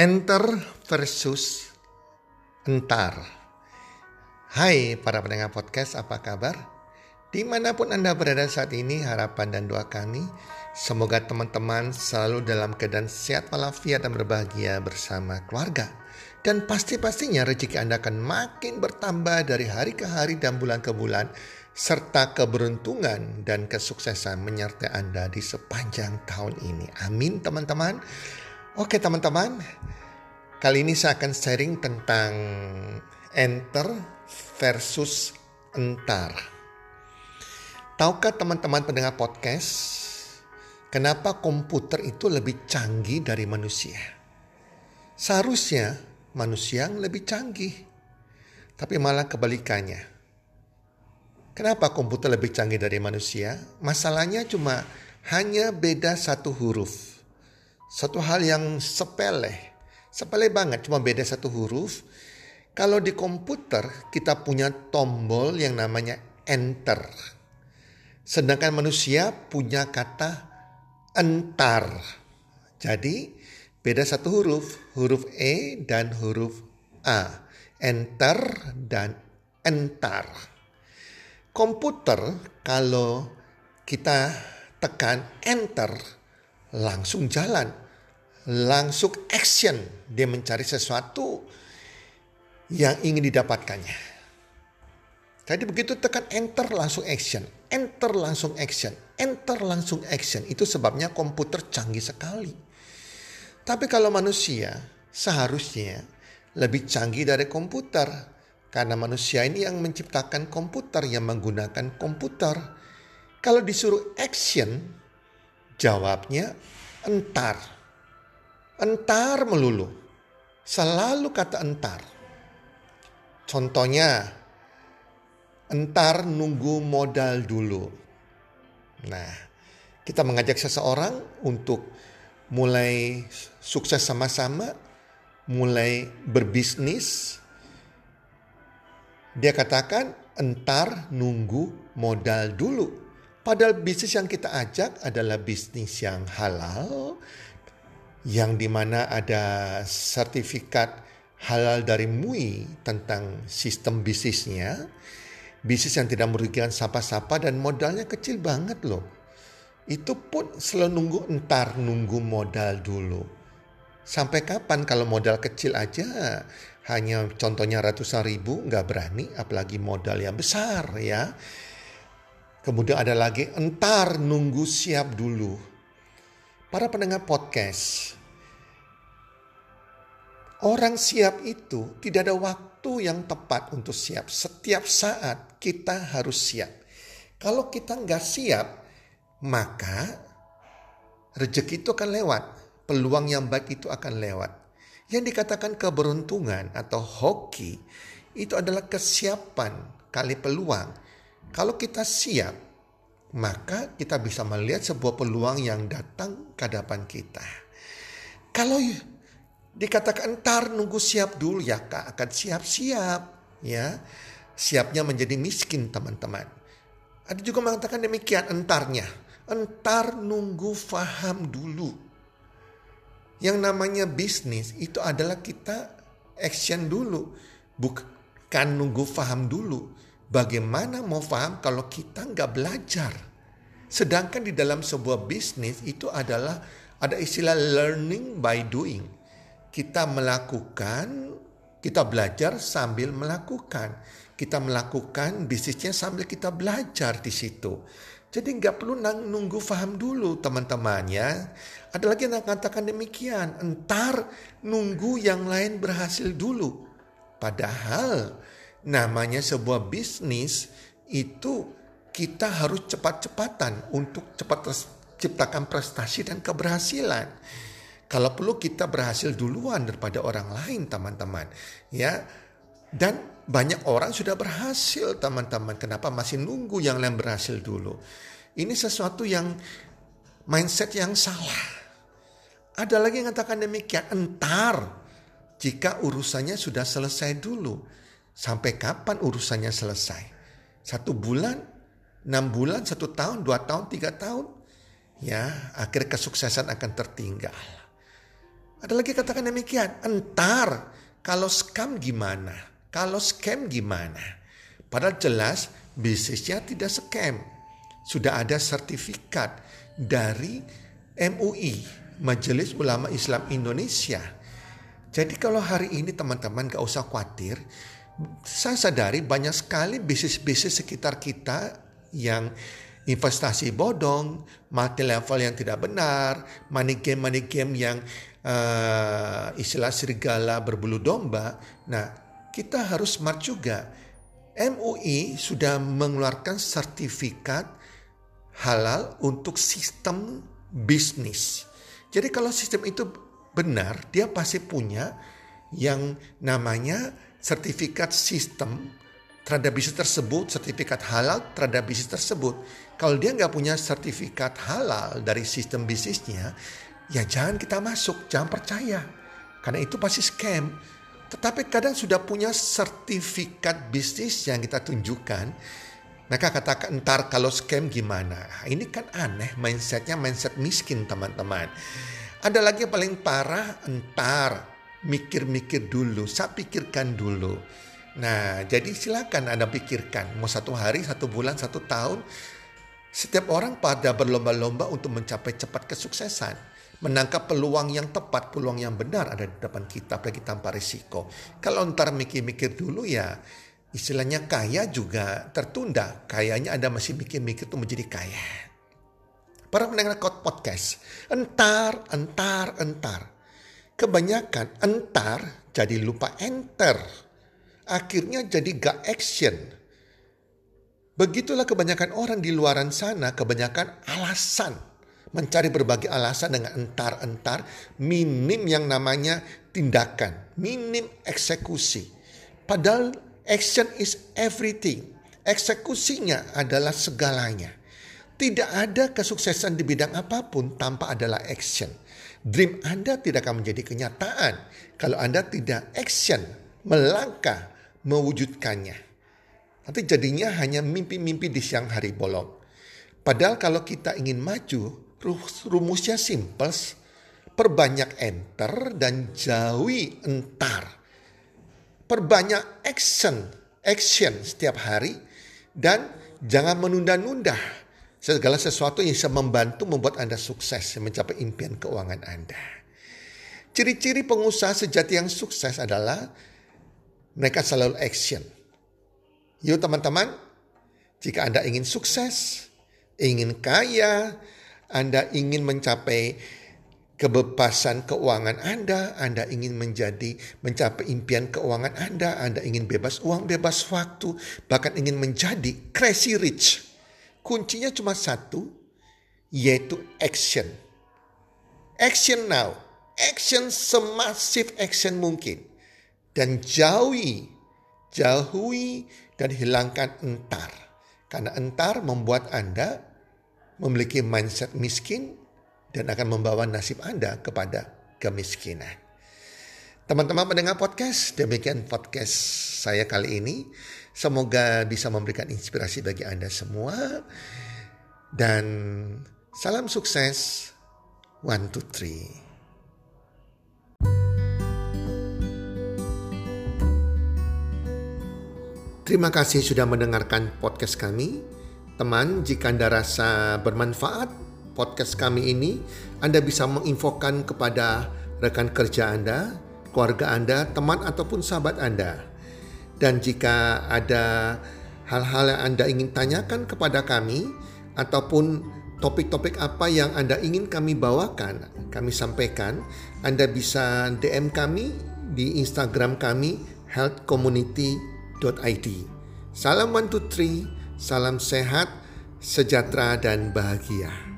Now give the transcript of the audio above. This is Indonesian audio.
Enter versus entar. Hai para pendengar podcast, apa kabar? Di mana pun Anda berada saat ini, harapan dan doa kami, semoga teman-teman selalu dalam keadaan sehat walafiat dan berbahagia bersama keluarga. Dan pasti-pastinya rezeki Anda akan makin bertambah dari hari ke hari dan bulan ke bulan, serta keberuntungan dan kesuksesan menyertai Anda di sepanjang tahun ini. Amin teman-teman. Oke teman-teman, kali ini saya akan sharing tentang enter versus entar. Tahukah teman-teman pendengar podcast, kenapa komputer itu lebih canggih dari manusia? Seharusnya manusia yang lebih canggih, tapi malah kebalikannya. Kenapa komputer lebih canggih dari manusia? Masalahnya cuma hanya beda satu huruf satu hal yang sepele, sepele banget, cuma beda satu huruf. Kalau di komputer kita punya tombol yang namanya enter. Sedangkan manusia punya kata entar. Jadi beda satu huruf, huruf E dan huruf A. Enter dan entar. Komputer kalau kita tekan enter langsung jalan langsung action. Dia mencari sesuatu yang ingin didapatkannya. Tadi begitu tekan enter langsung action, enter langsung action, enter langsung action. Itu sebabnya komputer canggih sekali. Tapi kalau manusia seharusnya lebih canggih dari komputer. Karena manusia ini yang menciptakan komputer, yang menggunakan komputer. Kalau disuruh action, jawabnya entar Entar melulu. Selalu kata entar. Contohnya, entar nunggu modal dulu. Nah, kita mengajak seseorang untuk mulai sukses sama-sama, mulai berbisnis. Dia katakan, entar nunggu modal dulu. Padahal bisnis yang kita ajak adalah bisnis yang halal, yang di mana ada sertifikat halal dari MUI tentang sistem bisnisnya, bisnis yang tidak merugikan siapa-siapa dan modalnya kecil banget loh. Itu pun selalu nunggu entar nunggu modal dulu. Sampai kapan kalau modal kecil aja hanya contohnya ratusan ribu nggak berani apalagi modal yang besar ya. Kemudian ada lagi entar nunggu siap dulu Para pendengar podcast, orang siap itu tidak ada waktu yang tepat untuk siap. Setiap saat kita harus siap. Kalau kita nggak siap, maka rezeki itu akan lewat. Peluang yang baik itu akan lewat. Yang dikatakan keberuntungan atau hoki itu adalah kesiapan kali peluang. Kalau kita siap, maka kita bisa melihat sebuah peluang yang datang ke hadapan kita. Kalau dikatakan ntar nunggu siap dulu ya kak akan siap-siap ya siapnya menjadi miskin teman-teman. Ada juga mengatakan demikian entarnya. Entar nunggu faham dulu. Yang namanya bisnis itu adalah kita action dulu. Bukan nunggu faham dulu Bagaimana mau paham kalau kita nggak belajar? Sedangkan di dalam sebuah bisnis itu adalah ada istilah learning by doing. Kita melakukan, kita belajar sambil melakukan. Kita melakukan bisnisnya sambil kita belajar di situ. Jadi nggak perlu nunggu paham dulu teman-teman ya. Ada lagi yang katakan demikian. Entar nunggu yang lain berhasil dulu. Padahal namanya sebuah bisnis itu kita harus cepat-cepatan untuk cepat ciptakan prestasi dan keberhasilan. Kalau perlu kita berhasil duluan daripada orang lain teman-teman. Ya. Dan banyak orang sudah berhasil teman-teman. Kenapa masih nunggu yang lain berhasil dulu? Ini sesuatu yang mindset yang salah. Ada lagi yang mengatakan demikian. Entar jika urusannya sudah selesai dulu. Sampai kapan urusannya selesai? Satu bulan, enam bulan, satu tahun, dua tahun, tiga tahun. Ya, akhir kesuksesan akan tertinggal. Ada lagi katakan demikian, entar kalau scam gimana? Kalau scam gimana? Padahal jelas bisnisnya tidak scam. Sudah ada sertifikat dari MUI, Majelis Ulama Islam Indonesia. Jadi kalau hari ini teman-teman gak usah khawatir, saya sadari banyak sekali bisnis-bisnis sekitar kita yang investasi bodong, multi level yang tidak benar, money game money game yang uh, istilah serigala berbulu domba. Nah, kita harus smart juga. MUI sudah mengeluarkan sertifikat halal untuk sistem bisnis. Jadi kalau sistem itu benar, dia pasti punya yang namanya sertifikat sistem terhadap bisnis tersebut, sertifikat halal terhadap bisnis tersebut. Kalau dia nggak punya sertifikat halal dari sistem bisnisnya, ya jangan kita masuk, jangan percaya. Karena itu pasti scam. Tetapi kadang sudah punya sertifikat bisnis yang kita tunjukkan, mereka katakan entar kalau scam gimana. Nah, ini kan aneh mindsetnya mindset miskin teman-teman. Ada lagi yang paling parah entar mikir-mikir dulu, saya pikirkan dulu. Nah, jadi silakan Anda pikirkan mau satu hari, satu bulan, satu tahun. Setiap orang pada berlomba-lomba untuk mencapai cepat kesuksesan. Menangkap peluang yang tepat, peluang yang benar ada di depan kita, apalagi tanpa risiko. Kalau ntar mikir-mikir dulu ya, istilahnya kaya juga tertunda. Kayaknya Anda masih mikir-mikir untuk menjadi kaya. Para pendengar podcast, entar, entar, entar. Kebanyakan entar jadi lupa enter. Akhirnya jadi gak action. Begitulah kebanyakan orang di luaran sana, kebanyakan alasan. Mencari berbagai alasan dengan entar-entar, minim yang namanya tindakan, minim eksekusi. Padahal action is everything. Eksekusinya adalah segalanya. Tidak ada kesuksesan di bidang apa pun tanpa adalah action. Dream Anda tidak akan menjadi kenyataan kalau Anda tidak action, melangkah, mewujudkannya. Nanti jadinya hanya mimpi-mimpi di siang hari bolong. Padahal kalau kita ingin maju, rumusnya simple. Perbanyak enter dan jauhi entar. Perbanyak action, action setiap hari. Dan jangan menunda-nunda Segala sesuatu yang bisa membantu membuat Anda sukses mencapai impian keuangan Anda. Ciri-ciri pengusaha sejati yang sukses adalah mereka selalu action. Yuk teman-teman, jika Anda ingin sukses, ingin kaya, Anda ingin mencapai kebebasan keuangan Anda, Anda ingin menjadi mencapai impian keuangan Anda, Anda ingin bebas uang, bebas waktu, bahkan ingin menjadi crazy rich kuncinya cuma satu, yaitu action. Action now. Action semasif action mungkin. Dan jauhi, jauhi dan hilangkan entar. Karena entar membuat Anda memiliki mindset miskin dan akan membawa nasib Anda kepada kemiskinan. Teman-teman pendengar podcast, demikian podcast saya kali ini. Semoga bisa memberikan inspirasi bagi Anda semua. Dan salam sukses. One, two, three. Terima kasih sudah mendengarkan podcast kami. Teman, jika Anda rasa bermanfaat podcast kami ini, Anda bisa menginfokan kepada rekan kerja Anda, keluarga Anda, teman ataupun sahabat Anda dan jika ada hal-hal yang Anda ingin tanyakan kepada kami ataupun topik-topik apa yang Anda ingin kami bawakan, kami sampaikan, Anda bisa DM kami di Instagram kami healthcommunity.id. Salam one two three, salam sehat, sejahtera dan bahagia.